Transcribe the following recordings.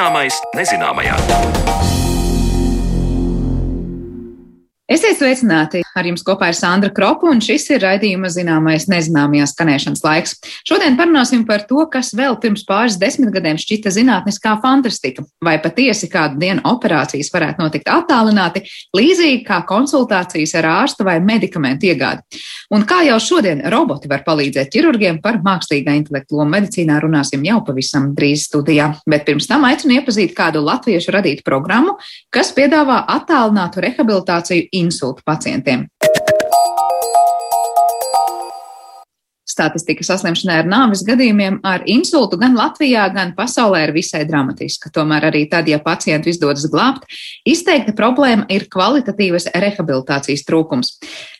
Zināmais nezināmajā. Esiet sveicināti! Ar jums kopā ir Sandra Kropa, un šis ir raidījuma zināmais nezināmajā skanēšanas laiks. Šodien parunāsim par to, kas vēl pirms pāris desmitgadēm šķita zinātniskā fantastika. Vai patiesi kādu dienu operācijas varētu notikt attālināti, līdzīgi kā konsultācijas ar ārstu vai medikamentu iegādi. Un kā jau šodien roboti var palīdzēt ķirurgiem par mākslīgā intelektu lomu medicīnā, runāsim jau pavisam drīz studijā. Bet pirms tam aicinu iepazīt kādu latviešu radītu programmu, kas piedāvā attālinātu rehabilitāciju insultu pacientiem. Statistika saslimšanai ar nāves gadījumiem ar insultu gan Latvijā, gan pasaulē ir visai dramatiska. Tomēr arī tad, ja pacientu izdodas glābt, izteikta problēma ir kvalitatīvas rehabilitācijas trūkums.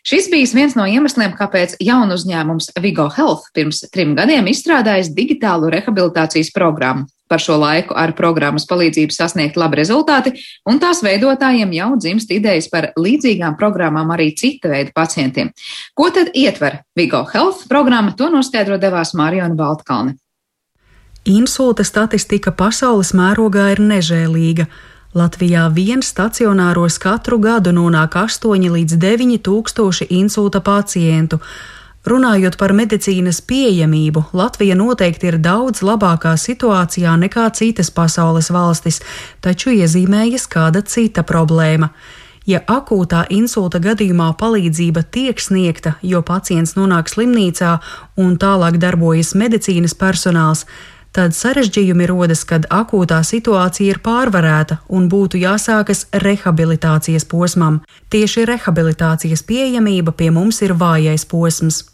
Šis bijis viens no iemesliem, kāpēc jaunu uzņēmums Vigo Health pirms trim gadiem izstrādājis digitālu rehabilitācijas programmu. Par šo laiku ar programmas palīdzību sasniegt labi rezultāti, un tās veidotājiem jau dzimst idejas par līdzīgām programmām arī cita veida pacientiem. Ko tad ietver Vigo Health programma, to noskaidro devās Mariona Baltkalne. Insulta statistika pasaules mērogā ir nežēlīga. Latvijā vien stacionāros katru gadu nonāk 8 līdz 9 tūkstoši insulta pacientu. Runājot par medicīnas pieejamību, Latvija noteikti ir daudz labākā situācijā nekā citas pasaules valstis, taču iezīmējas kāda cita problēma. Ja akūtā insulta gadījumā palīdzība tiek sniegta, jo pacients nonāk slimnīcā un tālāk darbojas medicīnas personāls, tad sarežģījumi rodas, kad akūtā situācija ir pārvarēta un būtu jāsākas rehabilitācijas posmam. Tieši rehabilitācijas pieejamība pie mums ir vājais posms.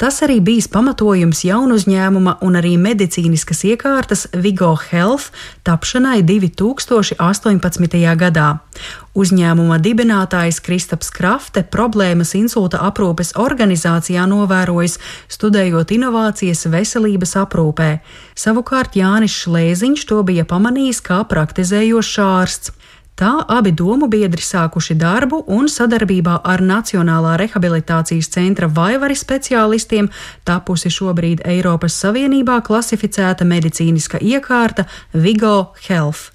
Tas arī bijis pamatojums jaunu uzņēmuma un arī medicīniskas iekārtas Vigo Health tapšanai 2018. gadā. Uzņēmuma dibinātājs Kristaps Krafte problēmas insulta aprūpes organizācijā novērojis, studējot inovācijas veselības aprūpē. Savukārt Jānis Šlēziņš to bija pamanījis kā praktizējošs ārsts. Tā abi domu biedri sākuši darbu un sadarbībā ar Nacionālā rehabilitācijas centra vaivari speciālistiem tapusi šobrīd Eiropas Savienībā klasificēta medicīniska iekārta Vigo Health.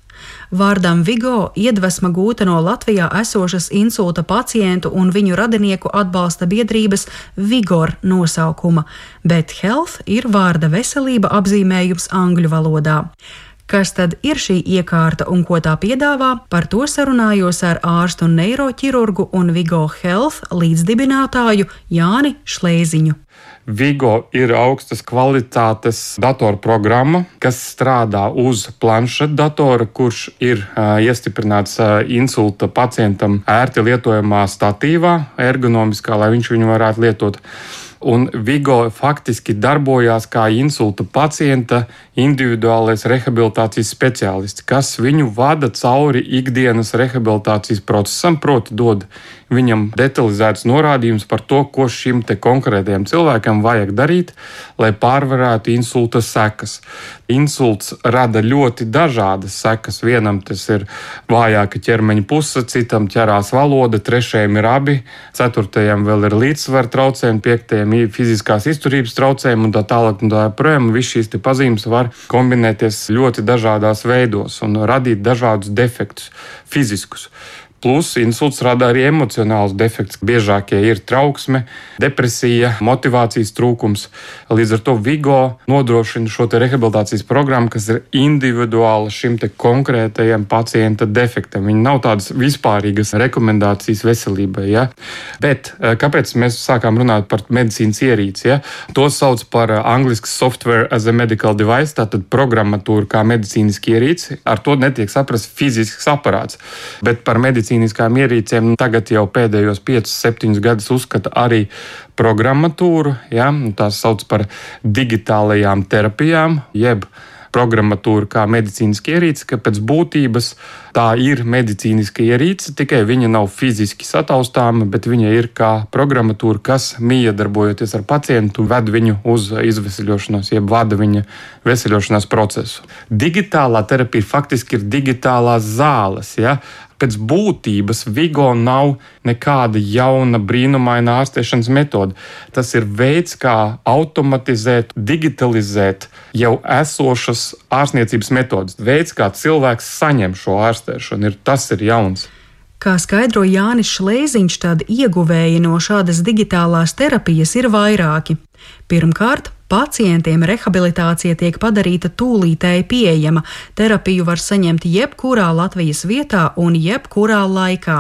Vārdam Vigo iedvesma gūta no Latvijā esošas insulta pacientu un viņu radinieku atbalsta biedrības Vigor nosaukuma, bet health ir vārda veselība apzīmējums angļu valodā. Kas tad ir šī iekārta un ko tā piedāvā, par to sarunājos ar ārstu un neiroķirurgu un Vigo Health līdzdibinātāju Jāni Šlēziņu. Vigo ir augstas kvalitātes datorprogramma, kas strādā uz planšeta datora, kurš ir uh, iestiprināts uh, insulta pacientam ērti lietojamā statīvā, ergonomiskā, lai viņš viņu varētu lietot. Un Vigo faktiski darbojās kā insulta pacienta individuālais rehabilitācijas speciālists, kas viņu vada cauri ikdienas rehabilitācijas procesam, proti, dod viņam detalizēts norādījums par to, ko šim konkrētajam cilvēkam vajag darīt, lai pārvarētu insulta sekas. Insults rada ļoti dažādas sekas. Vienam tas ir vājāka ķermeņa puse, citam ķerās valoda, trešajam ir abi, ceturtajam vēl ir līdzsvara traucējumi, piektajam ir fiziskās izturības traucējumi un tā tālāk. Un tā joprojām visas šīs pazīmes var kombinēties ļoti dažādos veidos un radīt dažādus defektus fiziskus. Plus insults rada arī emocionāls defekts. Biežākie ir trauksme, depresija, motivācijas trūkums. Līdz ar to Vigo nodrošina šo rehabilitācijas programmu, kas ir individuāla šim konkrētajam pacienta defektam. Viņa nav tādas vispārīgas rekomendācijas veselībai. Ja? Bet eh, kāpēc mēs sākām runāt par medicīnas ierīci? Ja? To sauc par eh, angļuiski software as a medical device, tātad programmatūra kā medicīniski ierīci. Ar to netiek saprast fizisks aparāts, bet par medicīnu medicīniskām ierīcēm tagad jau pēdējos 5-7 gadus uzskata arī programmatūru. Ja? Tās sauc par digitālajām terapijām, jeb programmatūru kā medicīniska ierīce, ka pēc būtības tā ir medicīniska ierīce, tikai viņa nav fiziski sataustāma, bet viņa ir kā programmatūra, kas miedarbojoties ar pacientu, ved viņu uz izvesaļošanos, jeb vada viņa vesaļošanās procesu. Digitālā terapija faktiski ir digitālās zāles. Ja? Pēc būtības Vigo nav nekāda jauna brīnumaina ārstēšanas metode. Tas ir veids, kā automatizēt, digitalizēt jau esošas ārstniecības metodes. Veids, kā cilvēks saņem šo ārstēšanu, ir tas ir jauns. Kā skaidro Jānis Šlēziņš, tad ieguvēji no šādas digitālās terapijas ir vairāki. Pirmkārt, pacientiem rehabilitācija tiek padarīta tūlītēji pieejama. Terapiju var saņemt jebkurā Latvijas vietā un jebkurā laikā.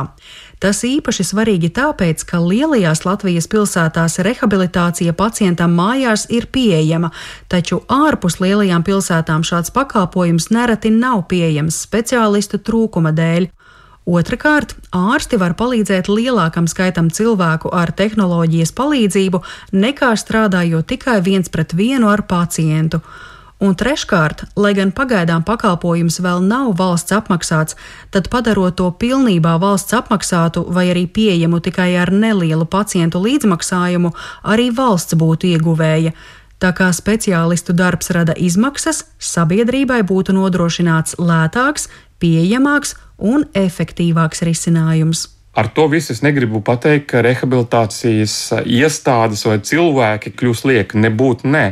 Tas īpaši svarīgi tāpēc, ka lielajās Latvijas pilsētās rehabilitācija pacientam mājās ir pieejama, taču ārpus lielajām pilsētām šāds pakalpojums nereti nav pieejams speciālistu trūkuma dēļ. Otrakārt, ārsti var palīdzēt lielākam skaitam cilvēku ar tehnoloģijas palīdzību, nekā strādājot tikai viens pret vienu ar pacientu. Un treškārt, lai gan pagaidām pakalpojums vēl nav valsts apmaksāts, tad padarot to pilnībā valsts apmaksātu vai arī pieejamu tikai ar nelielu pacientu līdzmaksājumu, arī valsts būtu ieguvēja. Tā kā speciālistu darbs rada izmaksas, sabiedrībai būtu nodrošināts lētāks, pieejamāks un efektīvāks risinājums. Ar to visu es negribu pateikt, ka rehabilitācijas iestādes vai cilvēki kļūs lieki. Nebūtu nē.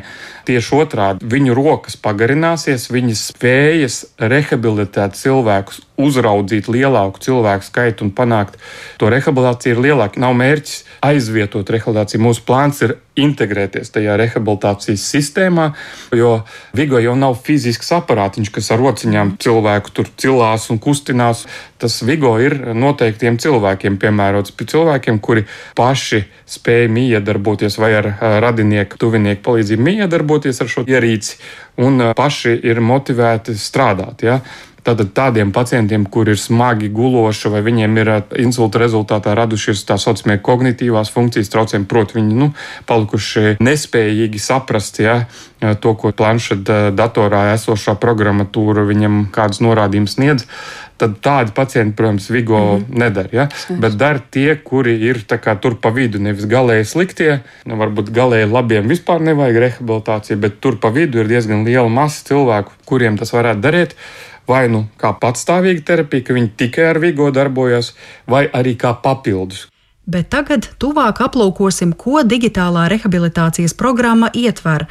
Tieši otrādi, viņu rokas pagarināsies, viņas spējas rehabilitēt cilvēkus, uzraudzīt lielāku cilvēku skaitu un panākt to rehabilitāciju ir lielāka. Nav mērķis aizvietot rehabilitāciju. Mūsu plāns ir integrēties tajā rehabilitācijas sistēmā, jo Vigo jau nav fizisks aparātiņš, kas ar rociņām cilvēku tur cilās un kustinās. Tas Vigo ir noteiktiem cilvēkiem piemērots cilvēkiem, kuri paši spēj miedarboties vai ar radinieku, tuvinieku palīdzību miedarboties darboties ar šo ierīci un paši ir motivēti strādāt. Ja? Tātad tādiem pacientiem, kur ir smagi guloši vai viņiem ir insulta rezultātā radušies tā saucamie kognitīvās funkcijas traucējumi, proti, viņi nu, palikuši nespējīgi saprast ja, to, ko planšeta datorā esošā programmatūra viņam kādas norādījumus sniedz tad tādi pacienti, protams, Vigo mm -hmm. nedara. Ja? Bet dara tie, kuri ir kā, tur pa vidu, nevis galēji sliktie, nu, varbūt galēji labiem vispār nevajag rehabilitāciju, bet tur pa vidu ir diezgan liela masa cilvēku, kuriem tas varētu darīt. Vai nu kā patstāvīga terapija, ka viņi tikai ar Vigo darbojas, vai arī kā papildus. Bet tagad tuvāk aplūkosim, ko digitālā rehabilitācijas programma ietver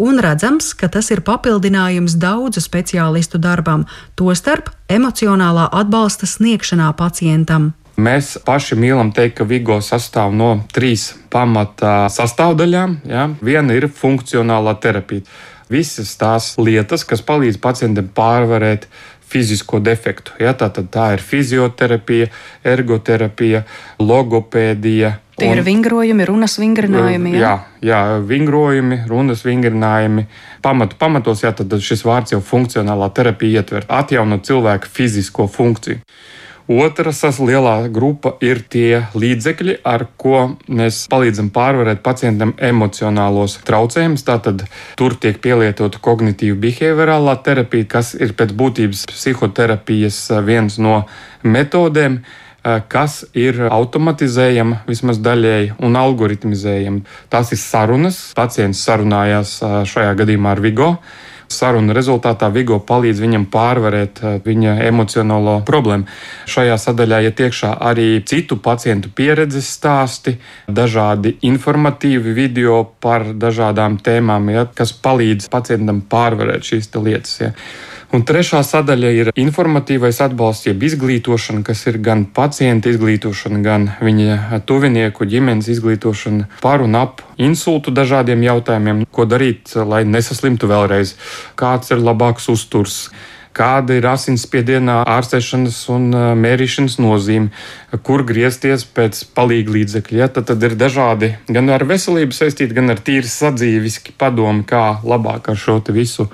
un redzams, ka tas ir papildinājums daudzu speciālistu darbam, tostarp emocionālā atbalsta sniegšanā pacientam. Mēs paši mīlam teikt, ka Vigo sastāv no trīs pamata sastāvdaļām. Ja? Viena ir funkcionālā terapija. Visas tās lietas, kas palīdz pacientam pārvarēt fizisko defektu. Ja? Tā, tā ir fizioterapija, ergoterapija, logopēdija, Tie ir vingrojumi, runas vingrinājumi. Jā, jā, jā vingrojumi, runas vingrinājumi. Pamatu, pamatos jā, šis vārds jau funkcionālā terapija ietver atjaunot cilvēka fizisko funkciju. Otra lielā grupa ir tie līdzekļi, ar ko mēs palīdzam pārvarēt pacientam emocionālos traucējumus. Tātad tur tiek pielietota kognitīva behaviorālā terapija, kas ir pēc būtības psihoterapijas viens no metodēm Eh, kas ir automatizējama vismaz daļēji un algoritmizējama. Tās ir sarunas. Pacients sarunājās eh, šajā gadījumā ar Vigo. Sarunu rezultātā Vigo palīdz viņam pārvarēt eh, viņa emocionālo problēmu. Šajā sadaļā iet iekšā arī citu pacientu pieredzes stāsti, dažādi informatīvi video par dažādām tēmām, ja, kas palīdz pacientam pārvarēt šīs lietas. Ja. Un trešā sadaļa ir informatīvais atbalsts, jeb izglītošana, kas ir gan pacienta izglītošana, gan viņa tuvinieku ģimenes izglītošana par un ap insultu dažādiem jautājumiem, ko darīt, lai nesaslimtu vēlreiz, kāds ir labāks uzturs kāda ir asinsspiediena ārstēšanas un mērīšanas nozīme, kur griezties pēc palīga līdzekļa. Ja? Tad, tad ir dažādi gan ar veselību saistīti, gan ar tīri sadzīviski padomi, kā labāk ar šo visu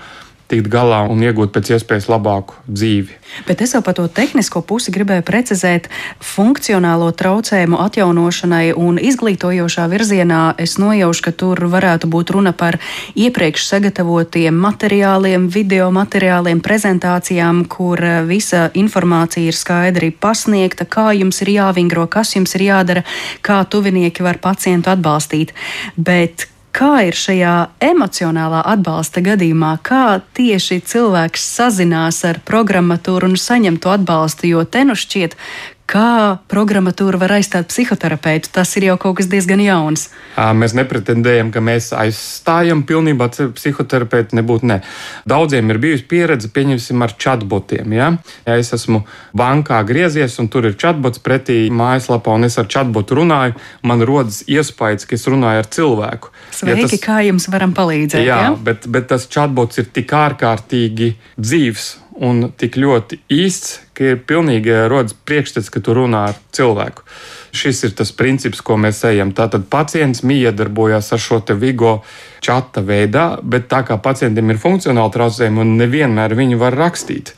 tikt galā un iegūt pēc iespējas labāku dzīvi. Bet es jau par to tehnisko pusi gribēju precizēt. Funkcionālo traucējumu atjaunošanai un izglītojošā virzienā es nojaušu, ka tur varētu būt runa par iepriekš sagatavotiem materiāliem, video materiāliem, prezentācijām, kur visa informācija ir skaidri pasniegta, kā jums ir jāvingro, kas jums ir jādara, kā tuvinieki var pacientu atbalstīt. Bet Kā ir šajā emocionālā atbalsta gadījumā, kā tieši cilvēks sazinās ar programmatūru un saņem to atbalstu, jo te nu šķiet, Kā programmatūra var aizstāt psihoterapeitu? Tas ir jau kaut kas diezgan jauns. Mēs nepretendējam, ka mēs aizstājam pilnībā psihoterapeitu. Nebūtu ne. Daudziem ir bijusi pieredze, pieņemsim, ar chatbotiem. Ja? ja es esmu bankā griezies, un tur ir chatbots pretī mājaslapā, un es ar chatbotu runāju, man rodas iespējas, ka es runāju ar cilvēku. Sveiki, ja tas, kā jums varam palīdzēt? Jā, ja? bet, bet tas chatbots ir tik ārkārtīgi dzīves un tik ļoti īsts, ka ir pilnīgi rodas priekšstats, ka tu runā ar cilvēku. Šis ir tas princips, ko mēs ejam. Tātad pacients miedarbojas ar šo vigo čata veidā, bet tā kā pacientiem ir funkcionāli traucējumi un nevienmēr viņi var rakstīt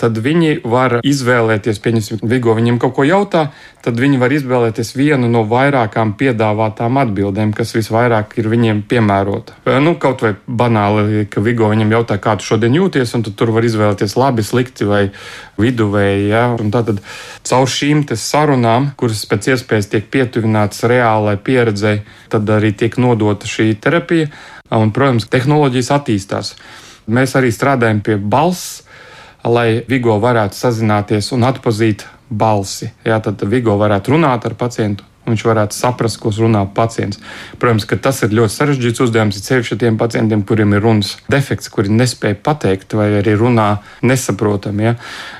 tad viņi var izvēlēties, pieņemsim, Vigo viņam kaut ko jautā, tad viņi var izvēlēties vienu no vairākām piedāvātām atbildēm, kas visvairāk ir viņiem piemērota. Nu, kaut vai banāli, ka Vigo viņam jautā, kā tu šodien jūties, un tu tur var izvēlēties labi, slikti vai viduvēji. Ja? Un tātad caur šīm sarunām, kuras pēc iespējas tiek pietuvinātas reālai pieredzei, tad arī tiek nodota šī terapija. Un, protams, tehnoloģijas attīstās. Mēs arī strādājam pie balss lai Vigo varētu sazināties un atpazīt balsi. Jā, tad Vigo varētu runāt ar pacientu. Viņš varētu saprast, ko runā pacients. Protams, ka tas ir ļoti sarežģīts uzdevums. Ir sevišķi tiem pacientiem, kuriem ir runas defekts, kuri nespēja pateikt, vai arī runā nesaprotami. Ja?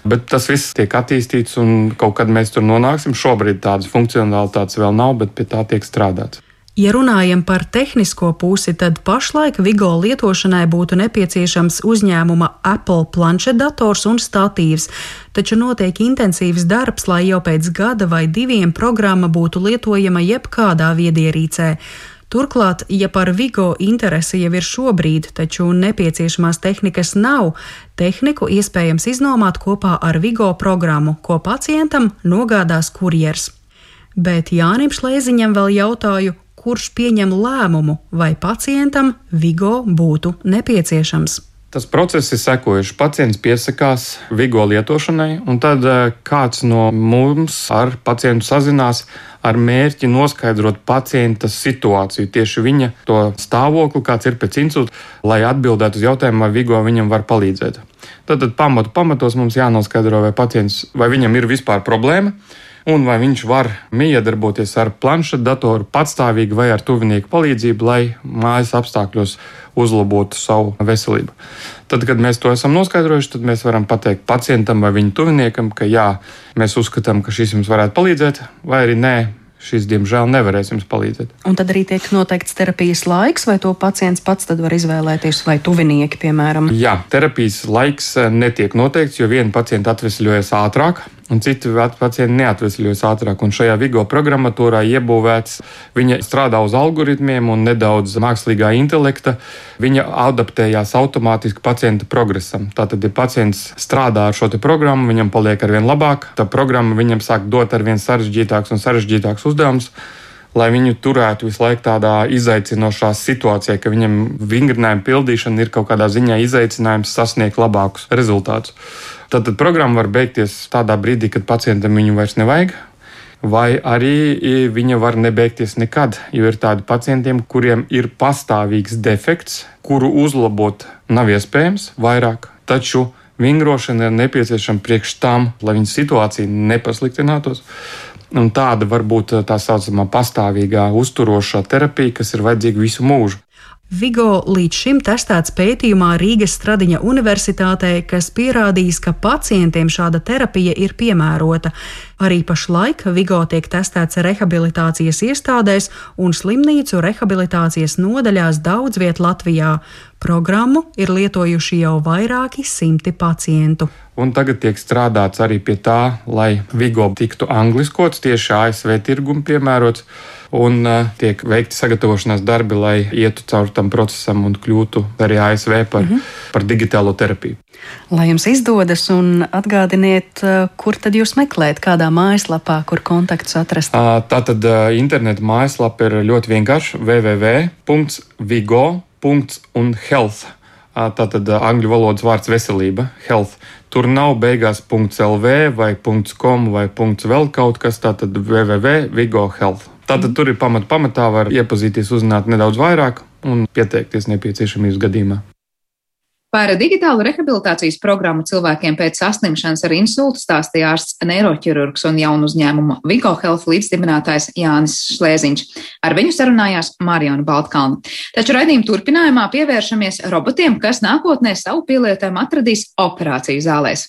Bet tas viss tiek attīstīts, un kaut kad mēs tur nonāksim. Šobrīd tādas funkcionalitātes vēl nav, bet pie tā tiek strādāts. Ja runājam par tehnisko pusi, tad pašlaik Vigo lietošanai būtu nepieciešams uzņēmuma Apple planšetdators un statīvs, taču notiek intensīvs darbs, lai jau pēc gada vai diviem programma būtu lietojama jebkādā viedierīcē. Turklāt, ja par Vigo interese jau ir šobrīd, taču nepieciešamās tehnikas nav, tehniku iespējams iznomāt kopā ar Vigo programmu, ko pacientam nogādās kurjers. Bet Jānim Šlēziņam vēl jautāju, kurš pieņem lēmumu, vai pacientam Vigo būtu nepieciešams. Tas process ir sekojuši. Pacients piesakās Vigo lietošanai, un tad eh, kāds no mums ar pacientu sazinās ar mērķi noskaidrot pacienta situāciju, tieši viņa to stāvokli, kāds ir pēc insulta, lai atbildētu uz jautājumu, vai Vigo viņam var palīdzēt. Tad, tad pamatu pamatos mums jānoskaidro, vai pacients, vai viņam ir vispār problēma un vai viņš var miedarboties ar planšetdatoru patstāvīgi vai ar tuvinieku palīdzību, lai mājas apstākļos uzlabotu savu veselību. Tad, kad mēs to esam noskaidrojuši, tad mēs varam pateikt pacientam vai viņa tuviniekam, ka jā, mēs uzskatām, ka šis jums varētu palīdzēt, vai arī nē, šis, diemžēl, nevarēs jums palīdzēt. Un tad arī tiek noteikts terapijas laiks, vai to pacients pats var izvēlēties, vai tuvinieki, piemēram? Jā, terapijas laiks netiek noteikts, jo viena pacienta atvesļojas ātrāk, un citi pacienti neatvesļojas ātrāk. Un šajā Vigo programmatūrā iebūvēts, viņa strādā uz algoritmiem un nedaudz mākslīgā intelekta. Viņa adaptējās automātiski pacienta progresam. Tātad, ja pacients strādā ar šo programmu, viņam paliek ar vien labāk, tā programma viņam sāk dot ar vien sarežģītāks un sarežģītāks uzdevumus lai viņu turētu visu laiku tādā izaicinošā situācijā, ka viņam vingrinājuma pildīšana ir kaut kādā ziņā izaicinājums sasniegt labākus rezultātus. Tad, tad programma var beigties tādā brīdī, kad pacientam viņu vairs nevajag. Vai arī viņa var nebeigties nekad, jo ir tādi pacientiem, kuriem ir pastāvīgs defekts, kuru uzlabot nav iespējams vairāk, taču vingrošana ir nepieciešama priekš tam, lai viņa situācija nepasliktinātos. Un tāda var būt tā saucamā pastāvīgā uzturošā terapija, kas ir vajadzīga visu mūžu. Vigo līdz šim testēts pētījumā Rīgas Stradiņa Universitātē, kas pierādījis, ka pacientiem šāda terapija ir piemērota. Arī pašlaik Vigo tiek testēts rehabilitācijas iestādēs un slimnīcu rehabilitācijas nodaļās daudz viet Latvijā. Programmu ir lietojuši jau vairāki simti pacientu. Un tagad tiek strādāts arī pie tā, lai Vigo tiktu angliskots tieši ASV tirgumu piemērots un uh, tiek veikti sagatavošanās darbi, lai ietu cauri tam procesam un kļūtu arī ASV par, mm -hmm. par digitālo terapiju. Lai jums izdodas, un atgādiniet, uh, kur tad jūs meklējat, kādā mājaslapā, kur kontaktus atrast? Uh, tā tad uh, interneta mājaslapa ir ļoti vienkārša www.vigo.health. Tātad angļu valodas vārds veselība, health. Tur nav beigās .lv vai .com vai .vēl kaut kas, tātad www.vigo.health. Tātad tur ir pamat, pamatā var iepazīties, uzzināt nedaudz vairāk, un pieteikties nepieciešamības gadījumā. Par digitālu rehabilitācijas programmu cilvēkiem pēc saslimšanas ar insultu stāstīja ārsts neiroķirurgs un jaunu uzņēmumu Vigo Health līdzdibinātājs Jānis Šlēziņš. Ar viņu sarunājās Mariona Baltkalna. Taču raidījuma turpinājumā pievēršamies robotiem, kas nākotnē savu pielietojumu atradīs operāciju zālēs.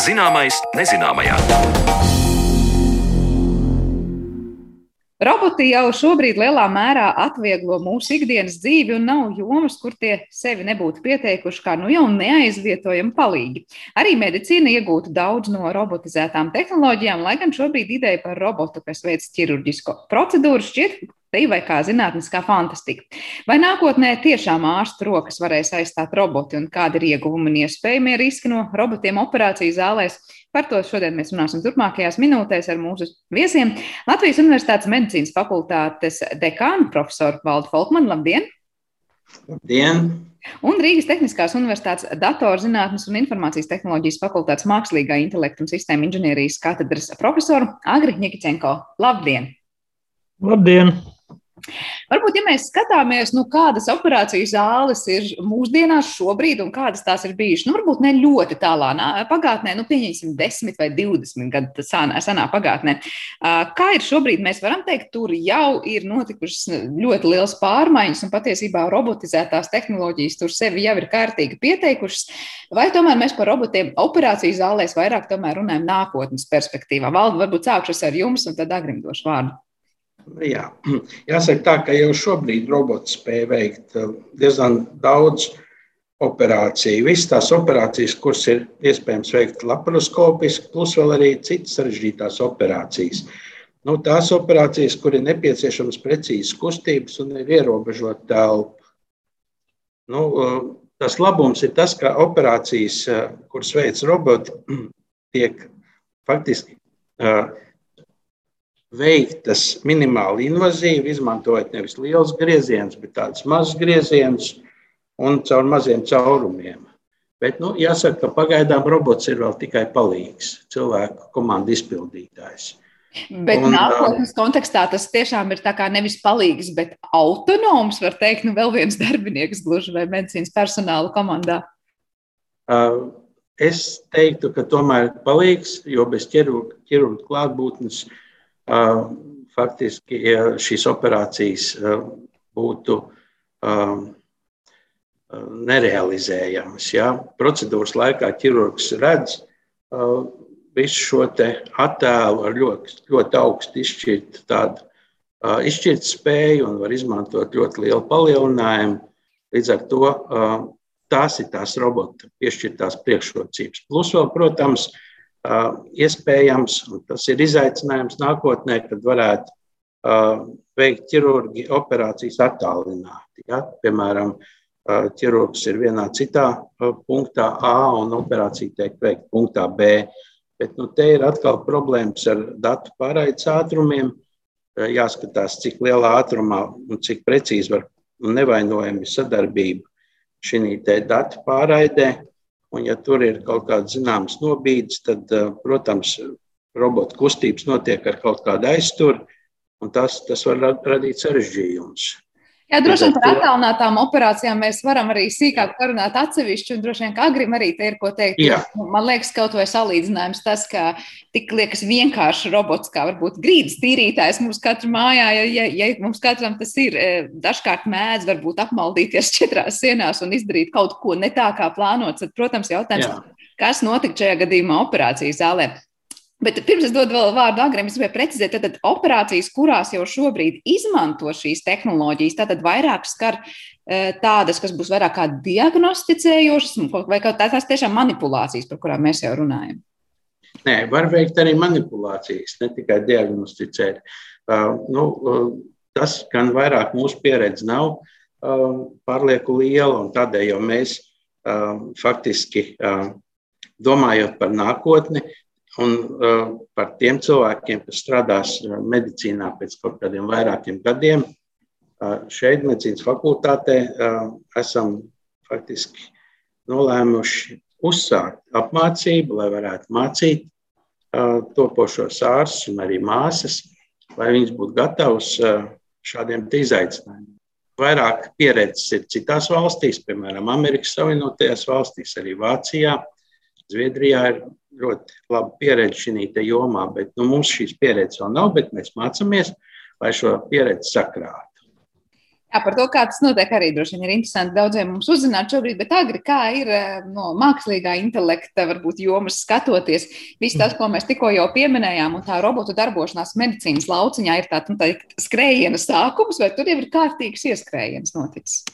Zināmais nezināmajā. Roboti jau šobrīd lielā mērā atvieglo mūsu ikdienas dzīvi, un nav jomas, kur tie sevi nebūtu pieteikuši kā nu jau neaizvietojami palīgi. Arī medicīna iegūta daudz no robotizētām tehnoloģijām, lai gan šobrīd ideja par robotu, kas veic ķirurģisko procedūru, šķiet vai kā zinātniskā fantastika. Vai nākotnē tiešām ārstu rokas varēs aizstāt roboti un kādi ir ieguvumi un iespējamie riski no robotiem operāciju zālēs? Par to šodien mēs runāsim turpmākajās minūtēs ar mūsu viesiem. Latvijas Universitātes medicīnas fakultātes dekānu profesoru Valdu Folkmanu. Labdien! Labdien! Un Rīgas Tehniskās Universitātes datorzinātnes un informācijas tehnoloģijas fakultātes mākslīgā intelekta un sistēma inženierijas katedras profesoru Agri Ņekicenko. Labdien! Labdien! Varbūt, ja mēs skatāmies, nu, kādas operāciju zāles ir mūsdienās šobrīd un kādas tās ir bijušas, nu, varbūt ne ļoti tālā pagātnē, nu, pieņemsim, 10 vai 20 gadu senā, senā pagātnē. Kā ir šobrīd, mēs varam teikt, tur jau ir notikušas ļoti liels pārmaiņas un patiesībā robotizētās tehnoloģijas tur sevi jau ir kārtīgi pieteikušas, vai tomēr mēs par robotiem operāciju zālēs vairāk runājam nākotnes perspektīvā. Valda, varbūt sākšu ar jums un tad agrimdošu vārdu. Jā. Jāsaka tā, ka jau šobrīd robots spēj veikt uh, diezgan daudz operāciju. Visas tās operācijas, kuras ir iespējams veikt laparoskopiski, plus vēl arī citas sarežģītās operācijas. Nu, tās operācijas, kur ir nepieciešamas precīzas kustības un ir ierobežota telpa. Nu, uh, tas labums ir tas, ka operācijas, uh, kuras veids roboti, tiek faktiski veiktas minimāli invazīvi, izmantojot nevis liels grieziens, bet tādus mazus griezienus un caur maziem caurumiem. Bet nu, jāsaka, ka pagaidām robots ir vēl tikai palīgs, cilvēku komandu izpildītājs. Bet un, nākotnes kontekstā tas tiešām ir nevis palīgs, bet autonoms, var teikt, nu, vēl viens darbinieks gluži vai medicīnas personāla komandā. Es teiktu, ka tomēr palīgs, jo bez ķirurga klātbūtnes uh, faktiski ja šīs operācijas būtu nerealizējamas. Ja? Procedūras laikā ķirurgs redz visu šo attēlu ar ļoti, ļoti augstu izšķirtu tādu izšķirt spēju un var izmantot ļoti lielu palielinājumu. Līdz ar to tās ir tās robota piešķirtās priekšrocības. Plus vēl, protams, uh, iespējams, un tas ir izaicinājums nākotnē, kad varētu veikt ķirurgi operācijas attālināti. Ja? Piemēram, ķirurgs ir vienā citā punktā A un operācija tiek veikta punktā B. Bet nu, te ir atkal problēmas ar datu pārraides ātrumiem. Jāskatās, cik lielā ātrumā un cik precīzi var nevainojami sadarbība šī datu pārraidē. Un, ja tur ir kaut kāds zināms nobīdes, tad, eh, protams, robota kustības notiek ar kaut kādu aizturu, un tas, tas var radīt sarežģījumus. Jā, droši vien par attālinātām operācijām mēs varam arī sīkāk parunāt atsevišķi, un droši vien, ka Agrim arī te ir ko teikt. Jā. Man liekas, kaut vai salīdzinājums tas, ka tik liekas vienkārši robots, kā varbūt grīdas tīrītājs mums katru mājā, ja, ja, ja mums katram tas ir, e, dažkārt mēdz varbūt apmaldīties četrās sienās un izdarīt kaut ko ne tā, kā plānots, tad, protams, jautājums, Jā. kas notika šajā gadījumā operācijas zālē. Bet pirms es dodu vēl vārdu agriem, es gribēju precizēt, tad operācijas, kurās jau šobrīd izmanto šīs tehnoloģijas, tātad vairāk skar e, tādas, kas būs vairāk kā diagnosticējošas, vai kaut tās tiešām manipulācijas, par kurām mēs jau runājam. Nē, var veikt arī manipulācijas, ne tikai diagnosticēt. Uh, nu, uh, tas gan vairāk mūsu pieredze nav uh, pārlieku liela, un tādēļ jau mēs uh, faktiski uh, domājot par nākotni, Un uh, par tiem cilvēkiem, kas strādās uh, medicīnā pēc kaut kādiem vairākiem gadiem, uh, šeit, medicīnas fakultātē, uh, esam faktiski nolēmuši uzsākt apmācību, lai varētu mācīt uh, topošos ārstus un arī māsas, lai viņas būtu gatavas uh, šādiem izaicinājumiem. Vairāk pieredzes ir citās valstīs, piemēram, Amerikas Savienotajās valstīs, arī Vācijā. Zviedrijā ir ļoti laba pieredze šajā jomā, bet nu, mums šīs pieredzes vēl nav, bet mēs mācāmies, lai šo pieredzi sakrātu. Jā, par to, kā tas notiek, arī droši vien ir interesanti daudziem mums uzzināt šobrīd, bet agri kā ir eh, no mākslīgā intelekta, varbūt jomas skatoties, viss tas, ko mēs tikko jau pieminējām, un tā robotu darbošanās medicīnas lauciņā ir tāds nu, tā skrējiena sākums, vai tur jau ir kārtīgs ieskrējiens noticis?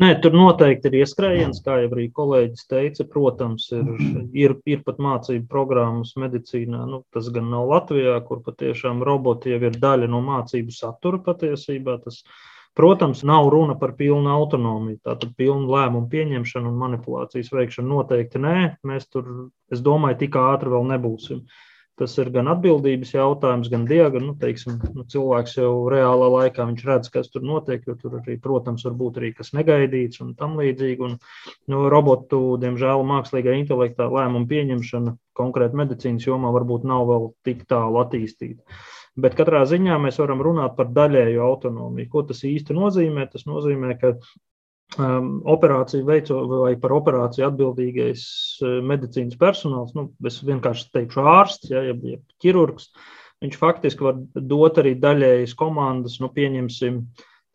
Nē, tur noteikti ir ieskrējiens, kā jau arī kolēģis teica. Protams, ir, ir, ir pat mācību programmas medicīnā. Nu, tas gan nav Latvijā, kur patiešām roboti jau ir daļa no mācību satura patiesībā. Tas, Protams, nav runa par pilnu autonomiju, tātad pilnu lēmumu pieņemšanu un manipulācijas veikšanu noteikti nē. Mēs tur, es domāju, tik ātri vēl nebūsim. Tas ir gan atbildības jautājums, gan diagnoze. Nu, teiksim, nu, cilvēks jau reālā laikā redz, kas tur notiek, jo tur arī, protams, var būt arī kas negaidīts un tam līdzīgi. Un, nu, robotu, diemžēl, mākslīgā intelektā lēmumu pieņemšana konkrēti medicīnas jomā varbūt nav vēl tik tālu attīstīta. Bet katrā ziņā mēs varam runāt par daļēju autonomiju. Ko tas īsti nozīmē? Tas nozīmē, ka operāciju veico vai par operāciju atbildīgais uh, medicīnas personāls, nu, es vienkārši teikšu ārsts, ja, ja, ja ķirurgs, viņš faktiski var dot arī daļējas komandas, nu, pieņemsim,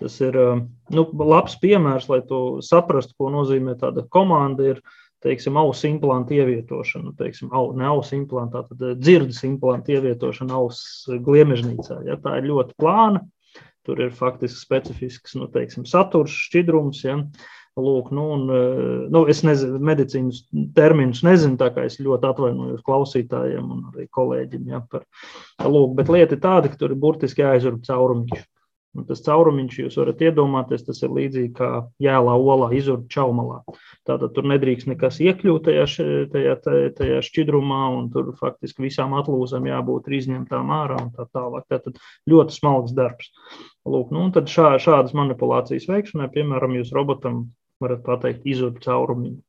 tas ir um, nu, labs piemērs, lai to saprastu, ko nozīmē tāda komanda. Ir, teiksim, ausu implantu ievietošanu, teiksim, au, ne ausu implantu, tad eh, dzirdes implantu ievietošanu ausu gliemežnīcā. Ja, tā ir ļoti plāna, tur ir faktiski specifisks nu, teiksim, saturs, šķidrums. Ja. Lūk, nu, un, eh, nu, es nezinu, medicīnas terminus nezinu, tā kā es ļoti atvainojos klausītājiem un arī kolēģiem. Ja, par, lūk, bet lieta ir tāda, ka tur ir burtiski jāizurb caurumiņš. Un tas caurumiņš, jūs varat iedomāties, tas ir līdzīgi kā jēlā olā izurbt čaumalā. Tātad tur nedrīkst nekas iekļūt tajā, tajā, tajā, šķidrumā, un tur faktiski visām atlūzām jābūt izņemtām ārā un tā tālāk. Tātad ļoti smalks darbs. Lūk, nu, tad šā, šādas manipulācijas veikšanai, piemēram, jūs robotam varat pateikt izurbt caurumiņu.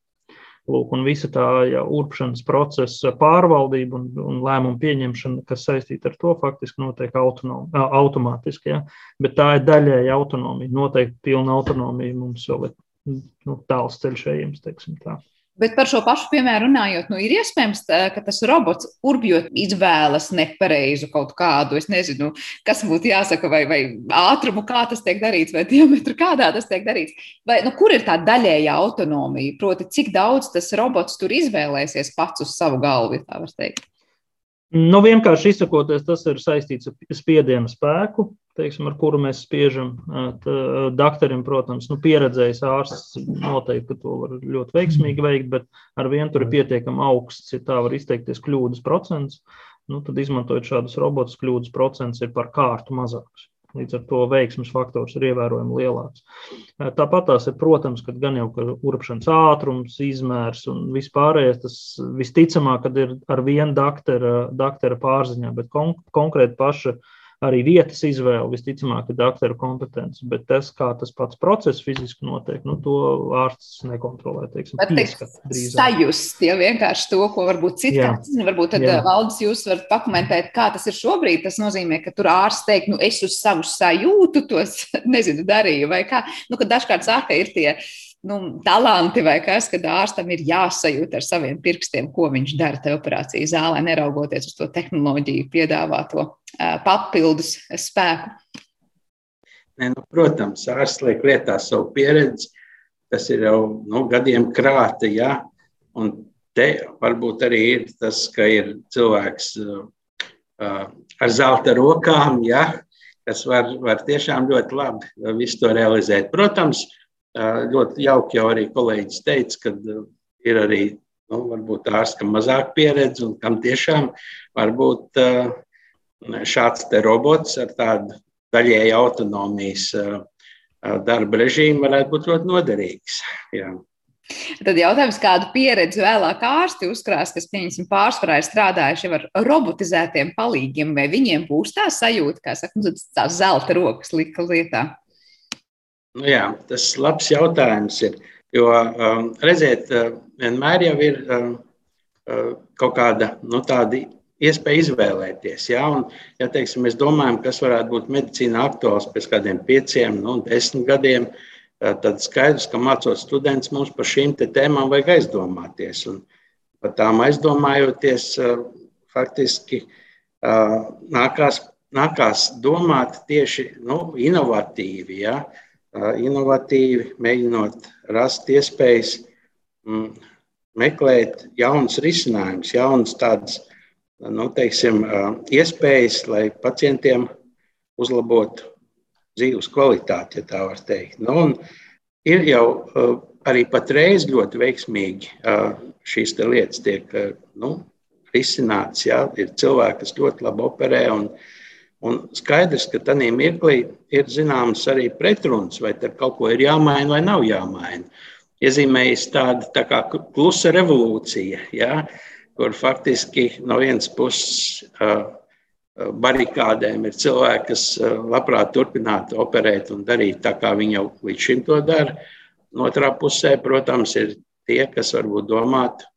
Lūk, un visa tā ja, urpšanas procesa pārvaldība un, un lēmumu pieņemšana, kas saistīta ar to, faktiski notiek autonom, automātiski. Ja. Bet tā ir daļēji autonomija. Noteikti pilna autonomija mums vēl ir nu, tāls ceļš ejams, teiksim tā. Bet par šo pašu piemēru runājot, nu, ir iespējams, ka tas robots urbjot izvēlas nepareizu kaut kādu, es nezinu, kas būtu jāsaka, vai, vai ātrumu, kā tas tiek darīts, vai diametru, kādā tas tiek darīts. Vai, nu, kur ir tā daļēja autonomija? Proti, cik daudz tas robots tur izvēlēsies pats uz savu galvu, tā var teikt? Nu, vienkārši izsakoties, tas ir saistīts ar spiedienu spēku, teiksim, ar kuru mēs spiežam. Dakterim, protams, nu, pieredzējis ārsts noteikti to var ļoti veiksmīgi veikt, bet ar vienu tur ir pietiekami augsts, ja tā var izteikties, kļūdas procents. Nu, tad, izmantojot šādus robotus, kļūdas procents ir par kārtu mazāks. Līdz ar to veiksmes faktors ir ievērojami lielāks. Tāpat tās ir, protams, ka gan jau urpšanas ātrums, izmērs un vispārējais, tas visticamāk, kad ir ar vienu daktera, daktera pārziņā, bet kon konkrēti paša uh, arī vietas izvēle visticamāk ir doktora kompetence, bet tas, kā tas pats process fiziski notiek, nu, to ārsts nekontrolē. Teiksim, sajust, ja vienkārši to, ko varbūt citkārt, varbūt tad Jā. valdes jūs varat pakomentēt, kā tas ir šobrīd. Tas nozīmē, ka tur ārsts teikt, nu, es uz savu sajūtu tos, nezinu, darīju vai kā. Nu, kad dažkārt saka, ir tie nu, talanti vai kas, kad ārstam ir jāsajūt ar saviem pirkstiem, ko viņš dara tajā operācijas zālē, neraugoties uz to tehnoloģiju piedāvāto papildus spēku. Ne, nu, protams, ārsts liek lietā savu pieredzi. Tas ir jau nu, gadiem krāta. Ja? Un te varbūt arī ir tas, ka ir cilvēks uh, ar zelta rokām, ja? kas var, var tiešām ļoti labi visu to realizēt. Protams, Ļoti jauki jau arī kolēģis teica, ka ir arī nu, varbūt ārsts, kam mazāk pieredze un kam tiešām varbūt šāds te robots ar tādu daļēju autonomijas darba režīmu varētu būt ļoti noderīgs. Jā. Tad jautājums, kādu pieredzi vēlāk ārsti uzkrās, kas, pieņemsim, pārsvarā ir strādājuši ar robotizētiem palīgiem, vai viņiem būs tā sajūta, kā saka, nu, tās zelta rokas lika lietā? Nu jā, tas labs jautājums ir. Jo, redziet, vienmēr jau ir kaut kāda nu, iespēja izvēlēties. Ja? Un, ja teiksim, mēs domājam, kas varētu būt medicīna aktuāls pēc kādiem pieciem, nu, desmit gadiem, tad skaidrs, ka mācot students mums par šīm tēmām vajag aizdomāties. Un par tām aizdomājoties, faktiski nākās, nākās domāt tieši nu, inovatīvi. Ja? Inovatīvi, mēģinot rast iespējas mm, meklēt jaunus risinājumus, jaunas tādas nu, teiksim, iespējas, lai pacientiem uzlabotu dzīves kvalitāti, ja tā var teikt. Nu, ir jau arī patreiz ļoti veiksmīgi šīs lietas tiek nu, risināts. Jā. Ir cilvēki, kas ļoti labi operē. Un, un skaidrs, ka tajā mirklī ir zināms arī pretruns, vai tur kaut ko ir jāmaina vai nav jāmaina. Iezīmējas tāda tā kā klusa revolūcija. Ja? kur faktiski no vienas puses barikādēm ir cilvēki, kas labprāt turpinātu operēt un darīt tā, kā viņi jau līdz šim to dara. No otrā pusē, protams, ir tie, kas varbūt domātu,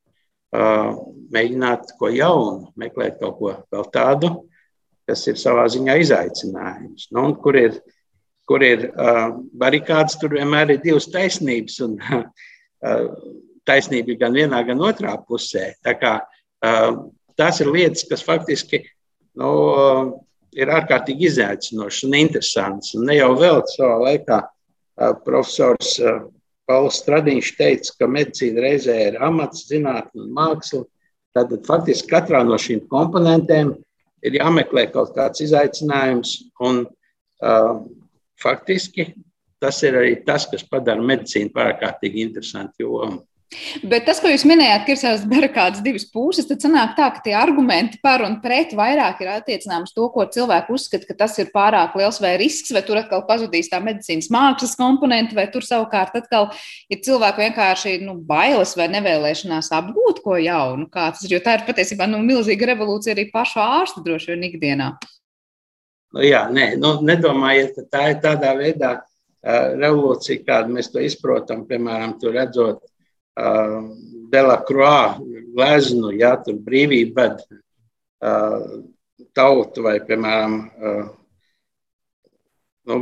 mēģināt ko jaunu, meklēt kaut ko vēl tādu, kas ir savā ziņā izaicinājums. Nu, kur ir, kur ir barikādas, tur vienmēr ir divas taisnības. Un, taisnība gan vienā, gan otrā pusē. Tā kā, uh, tās ir lietas, kas faktiski nu, uh, ir ārkārtīgi izaicinošas un interesantas. Un ne jau vēl savā laikā uh, profesors uh, Pauls Stradiņš teica, ka medicīna reizē ir amats, zinātne un māksla. Tad faktiski katrā no šīm komponentēm ir jāmeklē kaut kāds izaicinājums. Un, uh, faktiski tas ir arī tas, kas padara medicīnu par ārkārtīgi interesantu jomu. Bet tas, ko jūs minējāt, ir savas barikādas divas puses, tad sanāk tā, ka tie argumenti par un pret vairāk ir attiecināms to, ko cilvēki uzskata, ka tas ir pārāk liels vai risks, vai tur atkal pazudīs tā medicīnas mākslas komponente, vai tur savukārt atkal ir cilvēku vienkārši nu, bailes vai nevēlēšanās apgūt ko jaunu. Kāds, jo tā ir patiesībā nu, milzīga revolūcija arī pašu ārstu droši vien ikdienā. Nu, jā, nē, nu, nedomājiet, ka tā ir tādā veidā uh, revolūcija, kādu mēs to izprotam, piemēram, redzot Delacroix gleznu, ja tur brīvība ved tautu vai, piemēram, nu,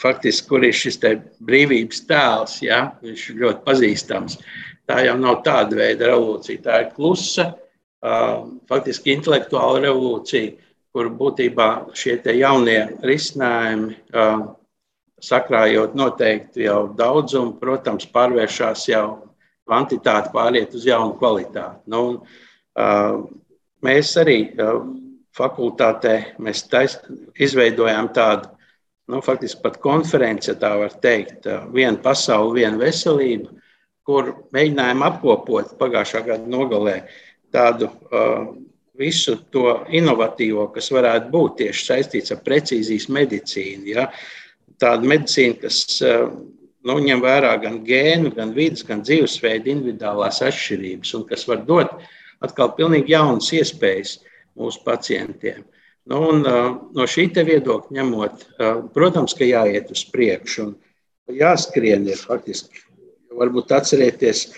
faktiski, kur ir šis brīvības tēls, ja, viņš ir ļoti pazīstams. Tā jau nav tāda veida revolūcija, tā ir klusa, faktiski intelektuāla revolūcija, kur būtībā šie jaunie risinājumi, sakrājot noteikti jau daudzumu, protams, pārvēršas jau kvantitāte pāriet uz jaunu kvalitāti. Nu, un, uh, mēs arī uh, fakultātē mēs tais, izveidojām tādu, nu, faktiski pat konferenci, ja tā var teikt, uh, viena pasaule, viena veselība, kur mēģinājām apkopot pagājušā gada nogalē tādu uh, visu to inovatīvo, kas varētu būt tieši saistīts ar precīzijas medicīnu. Ja? Tāda medicīna, kas uh, nu, ņem vērā gan gēnu, gan vidas, gan dzīvesveida individuālās atšķirības, un kas var dot atkal pilnīgi jaunas iespējas mūsu pacientiem. Nu, un, no šī viedokļa ņemot, protams, ka jāiet uz priekšu un jāskrien ir faktiski. Varbūt atcerieties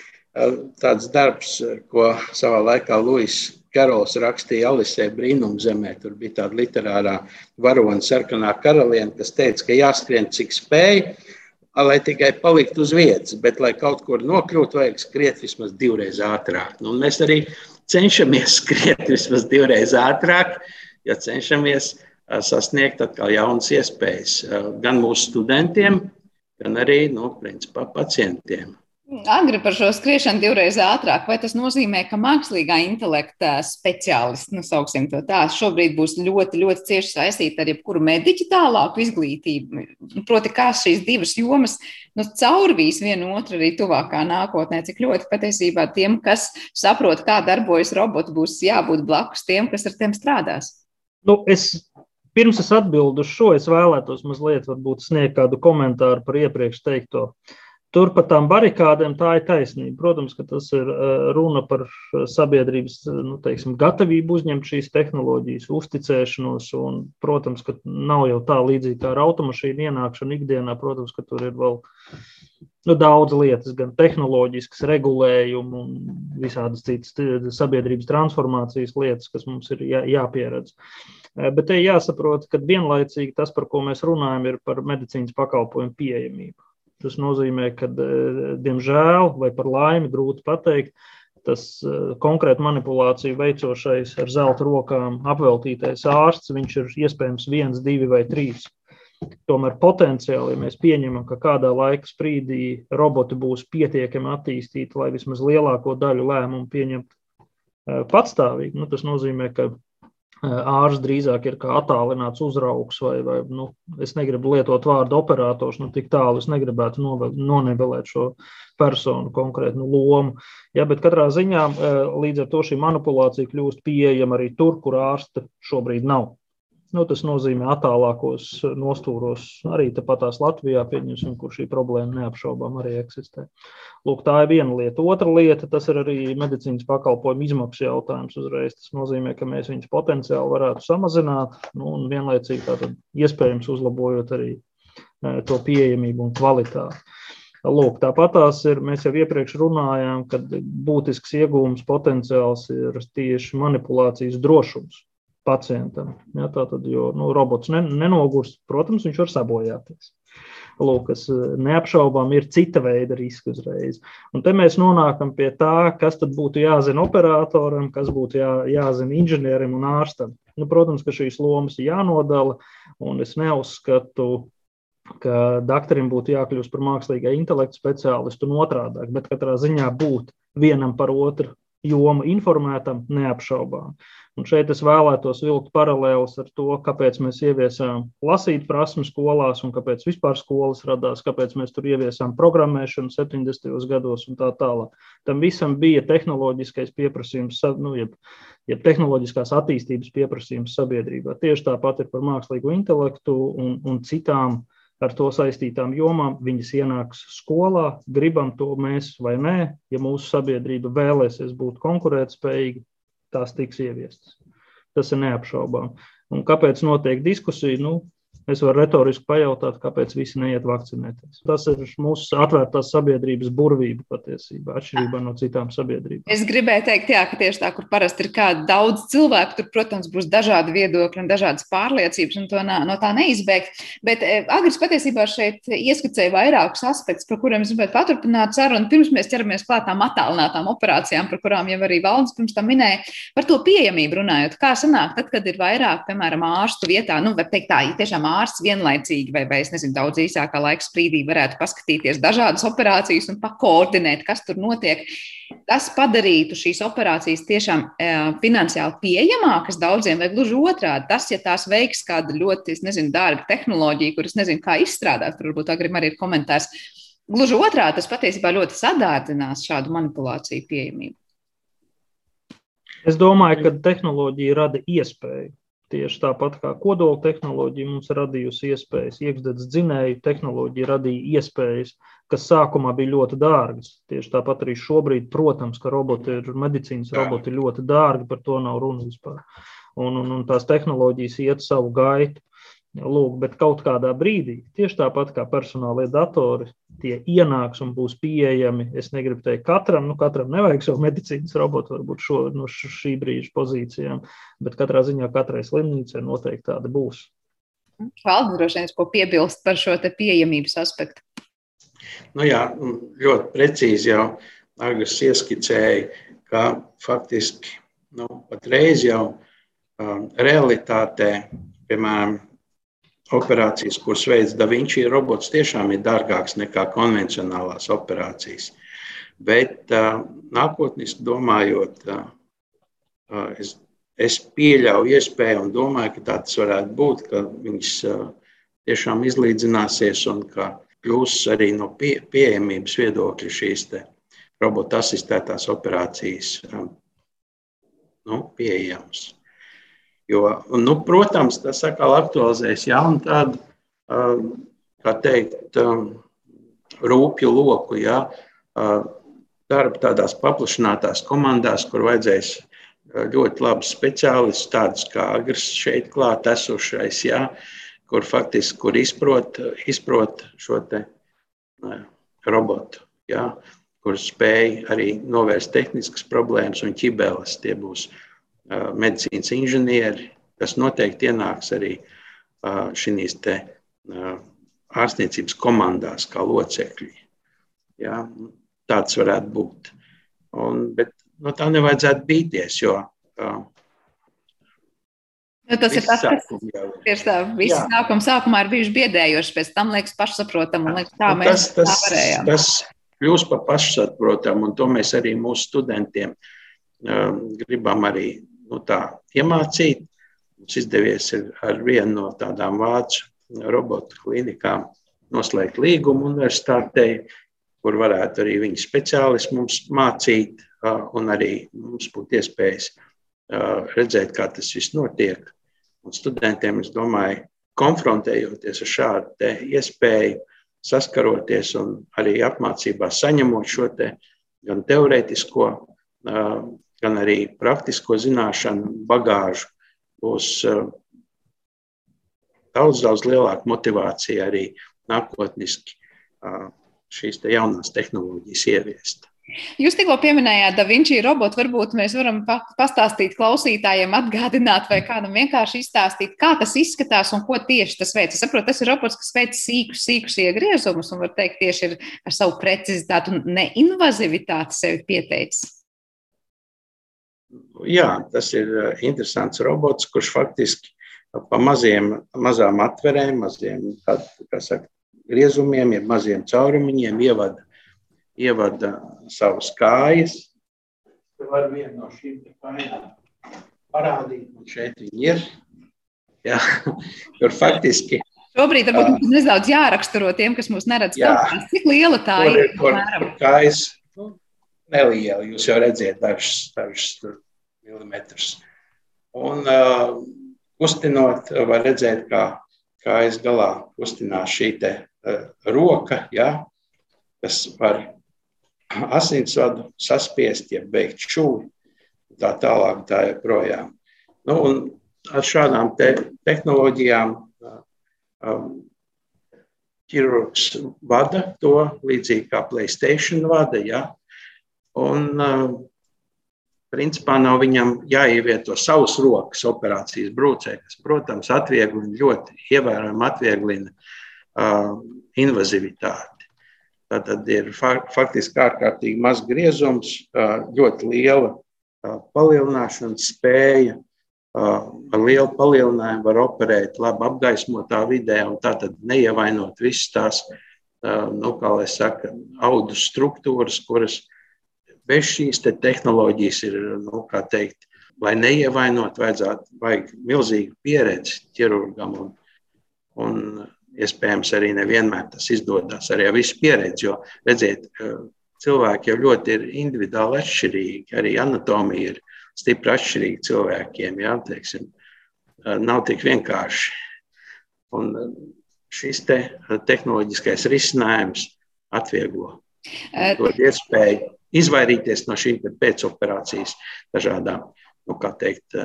tāds darbs, ko savā laikā Luis Karols rakstīja Alisē brīnumzemē. Tur bija tāda literārā varona sarkanā karaliene, kas teica, ka jāskrien cik spēj, lai tikai paliktu uz vietas, bet, lai kaut kur nokļūtu, vajag skriet vismaz divreiz ātrāk. Nu, mēs arī cenšamies skriet vismaz divreiz ātrāk, jo cenšamies sasniegt atkal jaunas iespējas gan mūsu studentiem, gan arī nu, principā, pacientiem. Agri par šo skriešanu divreiz ātrāk, vai tas nozīmē, ka mākslīgā intelekta speciālisti, nu, sauksim to tā, šobrīd būs ļoti, ļoti cieši saistīti ar jebkuru mediķu tālāku izglītību? Proti, kā šīs divas jomas nu, caurvīs vienu otru arī tuvākā nākotnē, cik ļoti patiesībā tiem, kas saprot, kā darbojas roboti, būs jābūt blakus tiem, kas ar tiem strādās? Nu, es Pirms es atbildu uz šo, es vēlētos mazliet sniegt kādu komentāru par iepriekš teikto. Uh, Tur pa tām barikādēm tā ir taisnība. Protams, ka tas ir eh, runa par sabiedrības nu, teiksim, gatavību uzņemt šīs tehnoloģijas, uzticēšanos. Un, protams, ka nav jau tā līdzīgi kā ar automašīnu ienākšanu ikdienā. Protams, ka tur ir vēl nu, daudz lietas, gan tehnoloģiskas, regulējumu un visādas citas sabiedrības transformācijas lietas, kas mums ir jā, jāpieredz. Bet te jāsaprot, ka vienlaicīgi tas, par ko mēs runājam, ir par medicīnas pakalpojumu pieejamību. Tas nozīmē, ka, diemžēl, vai par laimi, grūti pateikt, tas konkrēti manipulāciju veicošais ar zelta rokām apveltītais ārsts, viņš ir iespējams viens, divi vai trīs. Tomēr potenciāli, ja mēs pieņemam, ka kādā laika sprīdī roboti būs pietiekami attīstīti, lai vismaz lielāko daļu lēmumu pieņemtu eh, patstāvīgi, nu, tas nozīmē, ka ārsts drīzāk ir kā attālināts uzraugs, vai, vai nu, es negribu lietot vārdu operators, nu, tik tālu es negribētu nonevelēt šo personu konkrētu nu, lomu. Ja, bet katrā ziņā līdz ar to šī manipulācija kļūst pieejama arī tur, kur ārsta šobrīd nav. Nu, tas nozīmē attālākos nostūros, arī tāpatās Latvijā, pieņemsim, kur šī problēma neapšaubām arī eksistē. Lūk, tā ir viena lieta. Otra lieta, tas ir arī medicīnas pakalpojumu izmaksu jautājums uzreiz. Tas nozīmē, ka mēs viņus potenciāli varētu samazināt, nu, un vienlaicīgi tātad iespējams uzlabojot arī e, to pieejamību un kvalitāti. Lūk, tāpat tās ir, mēs jau iepriekš runājām, ka būtisks iegūms potenciāls ir tieši manipulācijas drošums pacientam. Ja, tātad, jo nu, robots nenogurs, protams, viņš var sabojāties. Lūk, kas eh, neapšaubām ir cita veida riski uzreiz. Un te mēs nonākam pie tā, kas tad būtu jāzina operatoram, kas būtu jā, jāzina inženierim un ārstam. Nu, protams, ka šīs lomas ir jānodala, un es neuzskatu, ka doktoram būtu jākļūst par mākslīgā intelekta speciālistu un otrādi, bet katrā ziņā būt vienam par otru jomu informētam neapšaubām. Un šeit es vēlētos vilkt paralēlus ar to, kāpēc mēs ieviesām lasīt prasmu skolās un kāpēc vispār skolas radās, kāpēc mēs tur ieviesām programmēšanu 70. gados un tā tālāk. Tam visam bija tehnoloģiskais pieprasījums, nu, jeb, jeb tehnoloģiskās attīstības pieprasījums sabiedrībā. Tieši tāpat ir par mākslīgo intelektu un, un citām ar to saistītām jomām. Viņas ienāks skolā, gribam to mēs vai nē. Ja mūsu sabiedrība vēlēsies būt konkurētspējīga, tās tiks ieviestas. Tas ir neapšaubām. Un kāpēc notiek diskusija? Nu, Es varu retoriski pajautāt, kāpēc visi neiet vakcinēties. Tas ir mūsu atvērtās sabiedrības burvība patiesībā, atšķirībā no citām sabiedrībām. Es gribēju teikt, jā, ka tieši tā, kur parasti ir kāda daudz cilvēku, tur, protams, būs dažādi viedokļi un dažādas pārliecības, un to nā, no tā neizbēgt. Bet e, Agris patiesībā šeit ieskicēja vairākus aspektus, par kuriem es gribētu paturpināt sarunu. Pirms mēs ķeramies klāt tām attālinātām operācijām, par kurām jau arī valdes pirms tam minēja, par to pieejamību runājot. Kā sanāk, tad, kad ir vairāk, piemēram, ārstu vietā, nu, var teikt tā, ja tiešām ārsts vienlaicīgi, vai, vai es nezinu, daudz īsākā laika sprīdī varētu paskatīties dažādas operācijas un pakoordinēt, kas tur notiek. Tas padarītu šīs operācijas tiešām e, finansiāli pieejamākas daudziem, vai gluži otrādi. Tas, ja tās veiks kāda ļoti, nezinu, dārga tehnoloģija, kuras nezinu, kā izstrādāt, tur varbūt agrim arī ir komentārs. Gluži otrādi, tas patiesībā ļoti sadārdinās šādu manipulāciju pieejamību. Es domāju, ka tehnoloģija rada iespēju Tieši tāpat kā kodola tehnoloģija mums radījusi iespējas, iekšzemes dzinēju tehnoloģija radīja iespējas, kas sākumā bija ļoti dārgas. Tieši tāpat arī šobrīd, protams, ka roboti ir medicīnas roboti ļoti dārgi, par to nav runa vispār. Un, un, un tās tehnoloģijas iet savu gaitu. Lūk, bet kaut kādā brīdī, tieši tāpat kā personālajie datori, tie ienāks un būs pieejami. Es negribu teikt, katram, nu, katram nevajag savu medicīnas robotu, varbūt šo, no šī brīža pozīcijām, bet katrā ziņā katrai slimnīcai noteikti tāda būs. Valdes droši vien, ko piebilst par šo pieejamības aspektu. Nu jā, ļoti precīzi jau Agris ieskicēja, ka faktiski nu, patreiz jau um, realitātē, piemēram, operācijas, kuras veids Da Vinci robots, tiešām ir dārgāks nekā konvencionālās operācijas. Bet nākotniski domājot, es, es pieļauju iespēju un domāju, ka tā tas varētu būt, ka viņas tiešām izlīdzināsies un ka kļūs arī no pie, pieejamības viedokļa šīs robota asistētās operācijas nu, pieejamas. Jo, nu, protams, tas atkal aktualizēs jaunu tādu, kā teikt, rūpju loku. Ja? Darba tādās paplašinātās komandās, kur vajadzēs ļoti labus speciālistus, tādus kā Agris šeit klāt esošais, ja? kur faktiski kur izprot, izprot šo te, robotu, ja, kurš spēj arī novērst tehniskas problēmas un ķibeles. Tie būs uh, medicīnas inženieri, kas noteikti ienāks arī šīs te ārstniecības komandās kā locekļi. Ja, tāds varētu būt. Un, bet no tā nevajadzētu bīties, jo uh, Nu, tas ir tas, kas tieši tā, visi sākuma sākumā ir bijuši biedējoši, pēc tam liekas pašsaprotam, un liekas, tā mēs tas, tas, tā varējām. Tas kļūst par pašsaprotam, un to mēs arī mūsu studentiem um, gribam arī nu, tā iemācīt. Mums izdevies ar vienu no tādām vācu robotu klīnikām noslēgt līgumu universitātei, kur varētu arī viņu speciālisti mums mācīt, un arī mums būtu iespējas redzēt, kā tas viss notiek. Un studentiem, es domāju, konfrontējoties ar šādu iespēju, saskaroties un arī apmācībā saņemot šo te gan teorētisko, gan arī praktisko zināšanu bagāžu, būs daudz, daudz lielāka motivācija arī nākotniski šīs te jaunās tehnoloģijas ieviest. Jūs tikko pieminējāt Da Vinci robotu. Varbūt mēs varam pastāstīt klausītājiem, atgādināt, vai kādam vienkārši izstāstīt, kā tas izskatās un ko tieši tas veids. Es saprotu, tas ir robots, kas veic sīkus, sīkus iegriezumus un, var teikt, tieši ir ar savu precizitāti un neinvazivitāti sevi pieteicis. Jā, tas ir uh, interesants robots, kurš faktiski pa maziem, mazām atverēm, maziem saka, griezumiem, ir maziem caurumiņiem ievada ievada savas kājas. Tur var vienu no šīm kājām parādīt, un šeit viņi ir. Jā, tur faktiski. Šobrīd varbūt mums nedaudz jāraksturo tiem, kas mūs neredz. Jā. Kāpēc? Cik liela tā tur ir? Tur, tur kājas neliela, jūs jau redzēt dažus, dažus milimetrus. Un uh, kustinot, var redzēt, kā kājas galā kustinās šī te uh, roka, ja, kas var asinsvadu saspiest, ja beigt šūnu, tā tālāk, tā joprojām. Nu, un ar šādām te tehnoloģijām um, ķirurgs vada to līdzīgi kā Playstation vada, ja? Un um, principā nav viņam jāievieto savas rokas operācijas brūcē, kas, protams, atvieglina ļoti ievērojami atvieglina uh, invazivitāti. Tad ir faktiski ārkārtīgi mazs griezums, ļoti liela palielināšanas spēja. Ar lielu palielinājumu var operēt labi apgaismotā vidē, un tā tad neievainot visas tās, nu, kā lai saka, audu struktūras, kuras bez šīs te tehnoloģijas ir, nu, kā teikt, lai neievainot, vajadzētu, vajag milzīgu pieredzi ķirurgam un, un iespējams arī nevienmēr tas izdodas arī ar visu pieredzi. Jo, redziet, cilvēki jau ļoti ir individuāli atšķirīgi. Arī anatomija ir stipri atšķirīga cilvēkiem. Jā, teiksim, nav tik vienkārši. Un šis te tehnoloģiskais risinājums atvieglo to iespēju izvairīties no šīm pēcoperācijas dažādām, nu, kā teikt,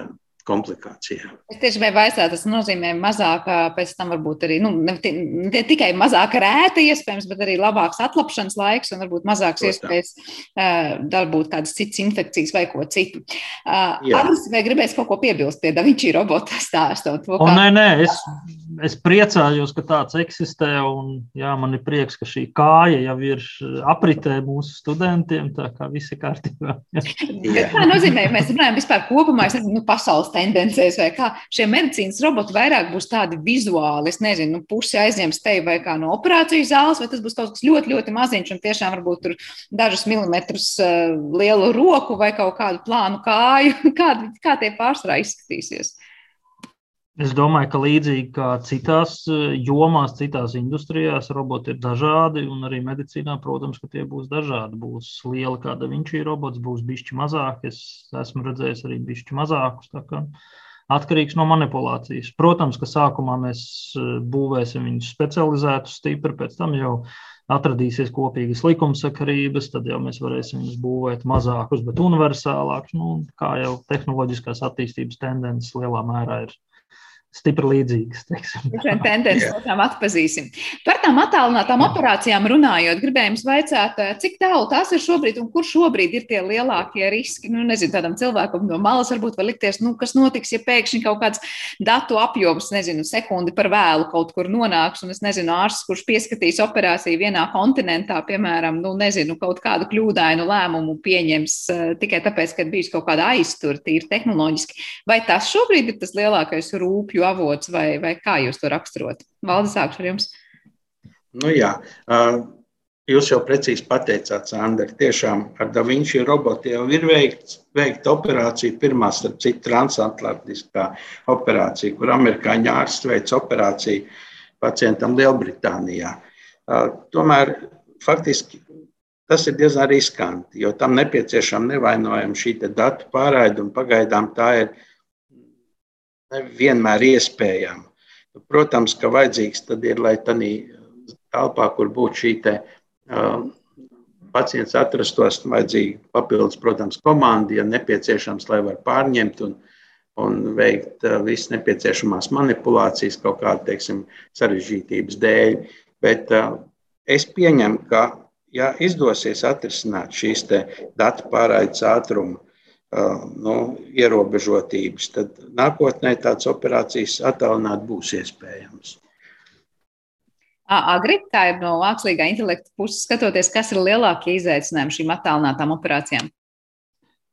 komplikācijām. Es tieši gribēju vaicāt, tas nozīmē mazāk, pēc tam varbūt arī nu, ne, ne tikai mazāk rēta iespējams, bet arī labāks atlapšanas laiks un varbūt mazāks Protams. iespējas uh, dabūt kādas citas infekcijas vai ko citu. Uh, Agnes, vai gribēs kaut ko piebilst pie Davinčī robota stāstot? Kā... O, nē, nē, es, es priecājos, ka tāds eksistē un jā, man ir prieks, ka šī kāja jau ir apritē mūsu studentiem, tā kā visi kārtībā. tā nozīmē, ja mēs runājam vispār kopumā, es nezinu, nu, pasaules tendencēs, vai kā šie medicīnas roboti vairāk būs tādi vizuāli. Es nezinu, nu, pusi aizņems te vai kā no operācijas zāles, vai tas būs kaut kas ļoti, ļoti maziņš un tiešām varbūt tur dažus milimetrus uh, lielu roku vai kaut kādu plānu kāju. Kā, kā tie pārsvarā izskatīsies? Es domāju, ka līdzīgi kā citās eh, jomās, citās industrijās, roboti ir dažādi. Un arī medicīnā, protams, ka tie būs dažādi. Būs liela kāda viņš ir robots, būs bišķi mazāk. Es esmu redzējis arī bišķi mazākus. Atkarīgs no manipulācijas. Protams, ka sākumā mēs eh, būvēsim viņus specializētus stipri, pēc tam jau atradīsies kopīgas likumsakarības, tad jau mēs varēsim viņus būvēt mazākus, bet universālākus. Nu, kā jau tehnoloģiskās attīstības tendences lielā mērā ir stipri līdzīgas. Tendences tiešām atpazīsim. Par tām attālinātām operācijām runājot, gribēju jums vaicāt, eh, cik tālu tās ir šobrīd un kur šobrīd ir tie lielākie riski. Nu, nezinu, tādam cilvēkam no malas varbūt var likties, nu, kas notiks, ja pēkšņi kaut kāds datu apjoms, nezinu, sekundi par vēlu kaut kur nonāks, un es nezinu, ārsts, kurš pieskatīs operāciju vienā kontinentā, piemēram, nu, nezinu, kaut kādu kļūdainu lēmumu pieņems uh, tikai tāpēc, ka bijis kaut kāda aiztur, tīri tehnoloģiski. Vai tas šobrīd ir tas lielākais rūpju līdzekļu avots, vai, vai kā jūs to raksturot? Valde, sākšu ar jums. Nu, jā, jūs jau precīzi pateicāt, Sandra. Tiešām ar Davinci robotu jau ir veikts, veikta operācija, pirmā, starp citu, transatlantiskā operācija, kur amerikāņu ārsts veids operāciju pacientam Lielbritānijā. Tomēr faktiski tas ir diezgan riskanti, jo tam nepieciešama nevainojama šī datu pārraide, un pagaidām tā ir nevienmēr iespējama. Protams, ka vajadzīgs tad ir, lai tādā telpā, kur būtu šī te, uh, pacients atrastos, vajadzīga papildus, protams, komanda, ja nepieciešams, lai var pārņemt un, un veikt uh, visas nepieciešamās manipulācijas kaut kāda, teiksim, sarežģītības dēļ. Bet uh, es pieņemu, ka, ja izdosies atrisināt šīs datu pārraides ātrumu, nu, ierobežotības, tad nākotnē tādas operācijas attālināt būs iespējams. Agri, kā ir no mākslīgā intelekta puses skatoties, kas ir lielākie izaicinājumi šīm attālinātām operācijām?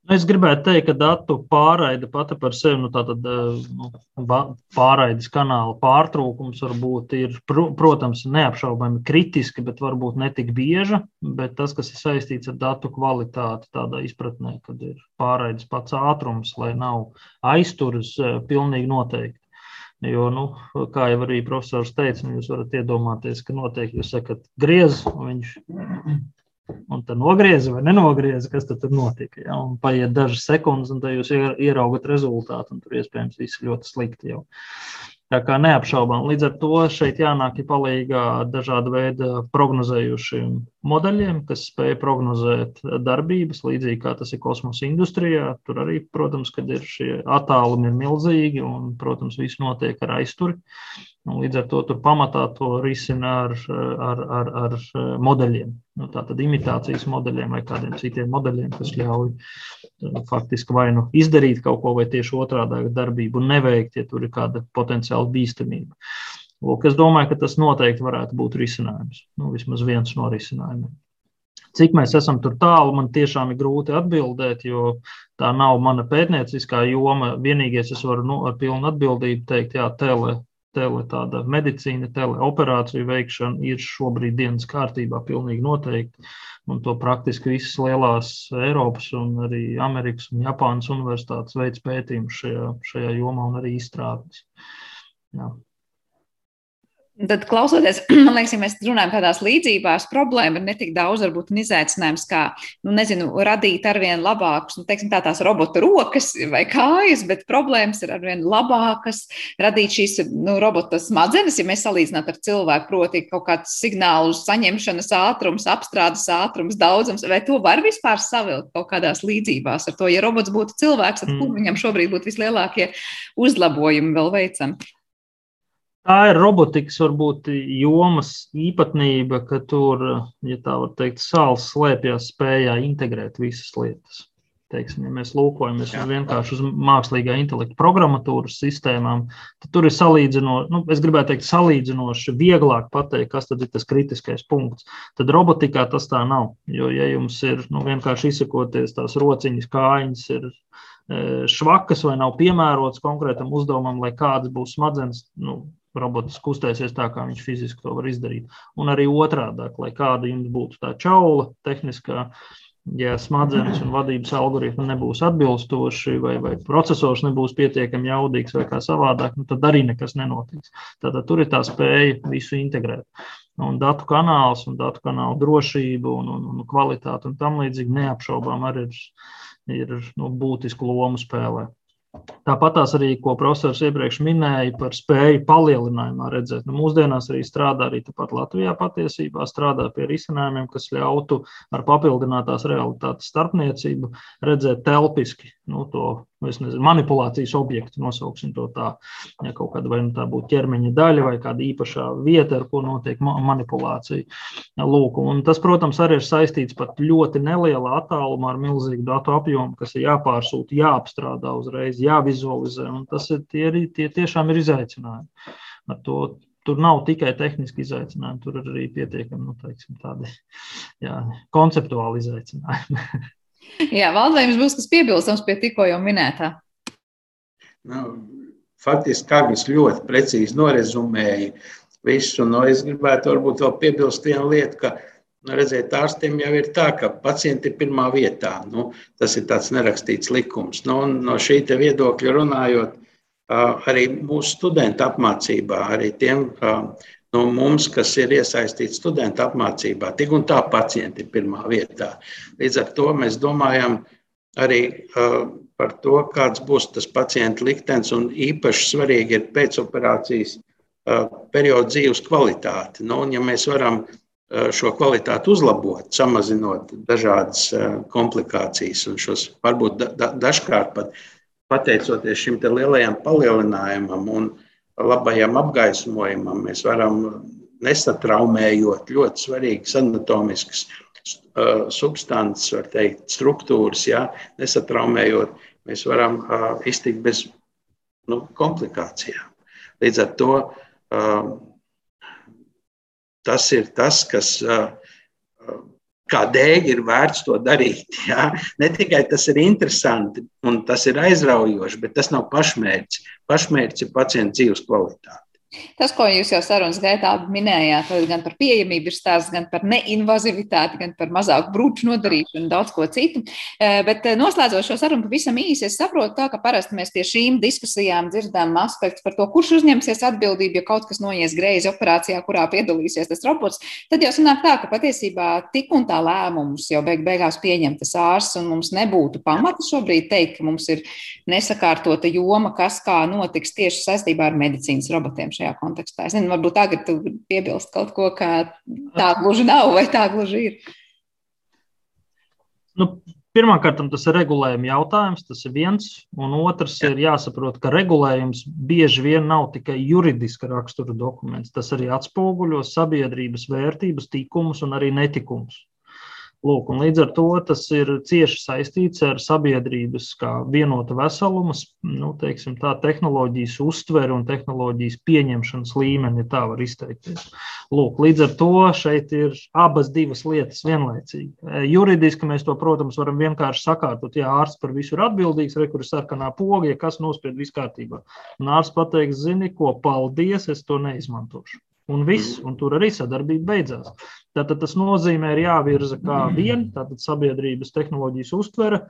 Nu, es gribētu teikt, ka datu pārraide pati par sevi, nu, tātad, nu, pārraides kanāla pārtrūkums varbūt ir, protams, neapšaubāmi kritiski, bet varbūt ne tik bieža. Bet tas, kas ir saistīts ar datu kvalitāti, tādā izpratnē, kad ir pārraides pats ātrums, lai nav aizturas, eh, pilnīgi noteikti. Jo, nu, kā jau arī profesors teica, nu, jūs varat iedomāties, ka noteikti jūs sakat, griez, un viņš un tad nogrieza vai nenogrieza, kas tad notika. Ja? Un paiet dažas sekundes, un tad jūs ieraugat rezultātu, un tur iespējams viss ļoti slikti jau. Tā kā neapšaubām. Līdz ar to šeit jānāk palīdzīgā dažāda veida prognozējušiem modeļiem, kas spēj prognozēt darbības, līdzīgi kā tas ir kosmosa industrijā. Tur arī, protams, kad ir šie attālumi ir milzīgi, un, protams, viss notiek ar aizturi. Un līdz ar to pamatā to risina ar, ar, ar, ar modeļiem. Nu, Tātad imitācijas modeļiem vai kādiem citiem modeļiem, kas ļauj nu, faktiski vai nu izdarīt kaut ko, vai tieši otrādi darbību neveikt, ja tur ir kāda potenciāla bīstamība. Lūk, es domāju, ka tas noteikti varētu būt risinājums. Nu, vismaz viens no risinājumiem. Cik mēs esam tur tālu, man tiešām ir grūti atbildēt, jo tā nav mana pētnieciskā joma. Vienīgais, es varu nu, ar pilnu atbildību teikt, jā, tele tele, tāda medicīna, teleoperāciju veikšana ir šobrīd dienas kārtībā, pilnīgi noteikti. Un to praktiski visas lielās Eiropas, un arī Amerikas un Japānas universitātes veids pētījumus šajā, šajā jomā un arī izstrādes. Jā. Tad, klausoties, man liekas, ja mēs runājam tādās līdzībās, problēma ir ne tik daudz, varbūt, un izaicinājums, kā, nu, nezinu, radīt arvien labākus, nu, teiksim, tā tās robota rokas vai kājas, bet problēmas ir arvien labākas, radīt šīs, nu, robota smadzenes, ja mēs salīdzinātu ar cilvēku, proti, kaut kāds signālu saņemšanas ātrums, apstrādes ātrums, daudzums, vai to var vispār savilkt kaut kādās līdzībās ar to, ja robots būtu cilvēks, tad mm. viņam šobrīd būtu vislielākie uzlabojumi vēl veicami? Tā ir robotikas varbūt jomas īpatnība, ka tur, ja tā var teikt, sāls slēpjas spējā integrēt visas lietas. Teiksim, ja mēs lūkojamies uz vienkārši uz mākslīgā intelekta programmatūras sistēmām, tad tur ir salīdzinoši, nu, es gribētu teikt, salīdzinoši vieglāk pateikt, kas tad ir tas kritiskais punkts. Tad robotikā tas tā nav. Jo, ja jums ir nu, vienkārši izsakoties tās rociņas, kājiņas ir e, švakas vai nav piemērotas konkrētam uzdevumam, lai kādas būs smadzenes, nu, robots kustēsies tā, kā viņš fiziski to var izdarīt. Un arī otrādi, lai kāda jums būtu tā čaula, tehniskā, ja smadzenes un vadības algoritmi nebūs atbilstoši, vai, vai processors nebūs pietiekami jaudīgs, vai kā savādāk, nu, tad arī nekas nenotiks. Tātad tur ir tā spēja visu integrēt. Un datu kanāls, un datu kanāla drošība un, un, un kvalitāte un tam līdzīgi neapšaubām arī ir, ir nu, būtisku lomu spēlē. Tāpat tās arī, ko profesors iepriekš minēja par spēju palielinājumā redzēt. Nu, mūsdienās arī strādā arī tāpat Latvijā patiesībā, strādā pie risinājumiem, kas ļautu ar papildinātās realitātes starpniecību redzēt telpiski nu, to nezinu, manipulācijas objektu, nosauksim to tā, ja kaut kāda vai nu tā būtu ķermeņa daļa vai kāda īpašā vieta, ar ko notiek manipulācija. Lūk, un tas, protams, arī ir saistīts pat ļoti nelielā attālumā ar milzīgu datu apjomu, kas ir jāpārsūta, jāapstrādā uzreiz, jāvizualizē, un tas ir, tie, ir, tie tiešām ir izaicinājumi. Ar to tur nav tikai tehniski izaicinājumi, tur ir arī pietiekami nu, teiksim, tādi jā, konceptuāli izaicinājumi. jā, Valdē, jums būs kas piebilstams pie tikko jau minētā. Nu, faktiski Kāgnis ļoti precīzi norezumēja visu. Nu, es gribētu varbūt vēl piebilst vienu lietu, ka nu, redziet, ārstiem jau ir tā, ka pacienti ir pirmā vietā. Nu, tas ir tāds nerakstīts likums. Nu, no šī viedokļa runājot, arī mūsu studentu apmācībā, arī tiem no mums, kas ir iesaistīti studentu apmācībā, tik un tā pacienti ir pirmā vietā. Līdz ar to mēs domājam arī par to, kāds būs tas pacienta liktenis, un īpaši svarīgi ir pēcoperācijas perioda dzīves kvalitāte. Nu, ja mēs varam šo kvalitāti uzlabot, samazinot dažādas komplikācijas un šos varbūt da, da, dažkārt pat pateicoties šim lielajam palielinājumam un labajam apgaismojumam, mēs varam nesatraumējot ļoti svarīgas anatomiskas substances, var teikt, struktūras, ja, nesatraumējot, mēs varam iztikt bez nu, komplikācijām. Līdz ar to tas ir tas, kas kādēļ ir vērts to darīt. Ja? Ne tikai tas ir interesanti un tas ir aizraujoši, bet tas nav pašmērķis. Pašmērķis ir pacienta dzīves kvalitāte. Tas, ko jūs jau sarunas gaitā minējāt, gan par pieejamību ir stāsts, gan par neinvazivitāti, gan par mazāku brūču nodarīšanu un daudz ko citu. Eh, bet eh, noslēdzot šo sarunu pavisam īsi, es saprotu tā, ka parasti mēs pie šīm diskusijām dzirdam aspektus par to, kurš uzņemsies atbildību, ja kaut kas noies greizi operācijā, kurā piedalīsies tas robots. Tad jau sanāk tā, ka patiesībā tik un tā lēmumus jau beig beigās pieņem tas ārsts, un mums nebūtu pamata šobrīd teikt, ka mums ir nesakārtota joma, kas kā notiks tieši saistībā ar medicīnas robotiem šajā kontekstā. Es nezinu, varbūt tagad tu piebilst kaut ko, ka tā gluži nav vai tā gluži ir. Nu, Pirmkārt, tas ir regulējuma jautājums, tas ir viens. Un otrs ir jāsaprot, ka regulējums bieži vien nav tikai juridiska rakstura dokuments. Tas arī atspoguļo sabiedrības vērtības, tikumus un arī netikumus. Lūk, līdz ar to tas ir cieši saistīts ar sabiedrības kā vienota veseluma, nu, teiksim, tā tehnoloģijas uztveri un tehnoloģijas pieņemšanas līmeni, ja tā var izteikties. Lūk, līdz ar to šeit ir abas divas lietas vienlaicīgi. E, juridiski mēs to, protams, varam vienkārši sakārtot. Ja ārsts par visu ir atbildīgs, re, kur ir sarkanā poga, ja kas nospied viss kārtībā. Un ārsts pateiks, zini, ko, paldies, es to neizmantošu. Un viss, un tur arī sadarbība beidzās. Tātad tas nozīmē, ir jāvirza kā vien, tātad sabiedrības tehnoloģijas uztvere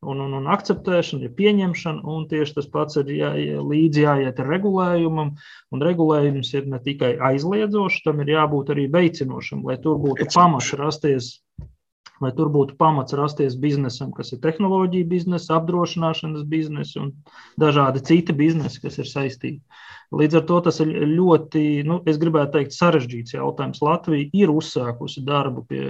un, un, un akceptēšana, ja pieņemšana, un tieši tas pats ir jā, līdzi jāiet ar regulējumam, un regulējums ir ne tikai aizliedzošs, tam ir jābūt arī veicinošam, lai tur būtu pamats rasties lai tur būtu pamats rasties biznesam, kas ir tehnoloģija biznesa, apdrošināšanas biznesa un dažādi citi biznesi, kas ir saistīti. Līdz ar to tas ir ļoti, nu, es gribētu teikt, sarežģīts jautājums. Latvija ir uzsākusi darbu pie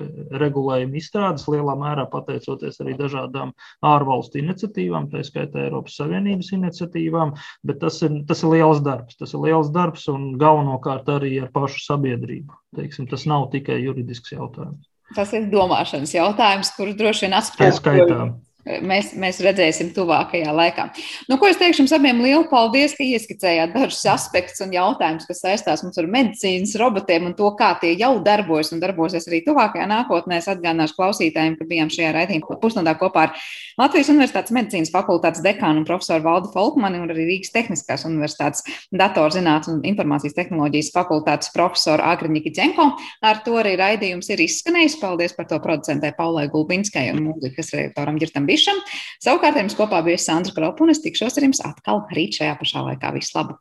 regulējuma izstrādes, lielā mērā pateicoties arī dažādām ārvalstu iniciatīvām, tā skaitā Eiropas Savienības iniciatīvām, bet tas ir, tas ir liels darbs. Tas ir liels darbs un galvenokārt arī ar pašu sabiedrību. Teiksim, tas nav tikai juridisks jautājums. Tas ir domāšanas jautājums, kurus droši vien atspoguļo mēs, mēs redzēsim tuvākajā laikā. Nu, ko es teikšu jums abiem lielu paldies, ka ieskicējāt dažus aspektus un jautājumus, kas saistās mums ar medicīnas robotiem un to, kā tie jau darbojas un darbosies arī tuvākajā nākotnē. Es atgādināšu klausītājiem, ka bijām šajā raidījumā pusnādā kopā ar Latvijas Universitātes medicīnas fakultātes dekānu un profesoru Valdu Folkmani un arī Rīgas Tehniskās Universitātes datorzinātnes un informācijas tehnoloģijas fakultātes profesoru Agriņiki Ķenko. Ar to arī raidījums ir izskanējis. Paldies par to producentē Paulai Gulbinskai un mūzikas redaktoram Girtam Bišam. Savukārt jums kopā bija Sandra Kropa un es tikšos ar jums atkal rīt šajā pašā laikā. Visu labu!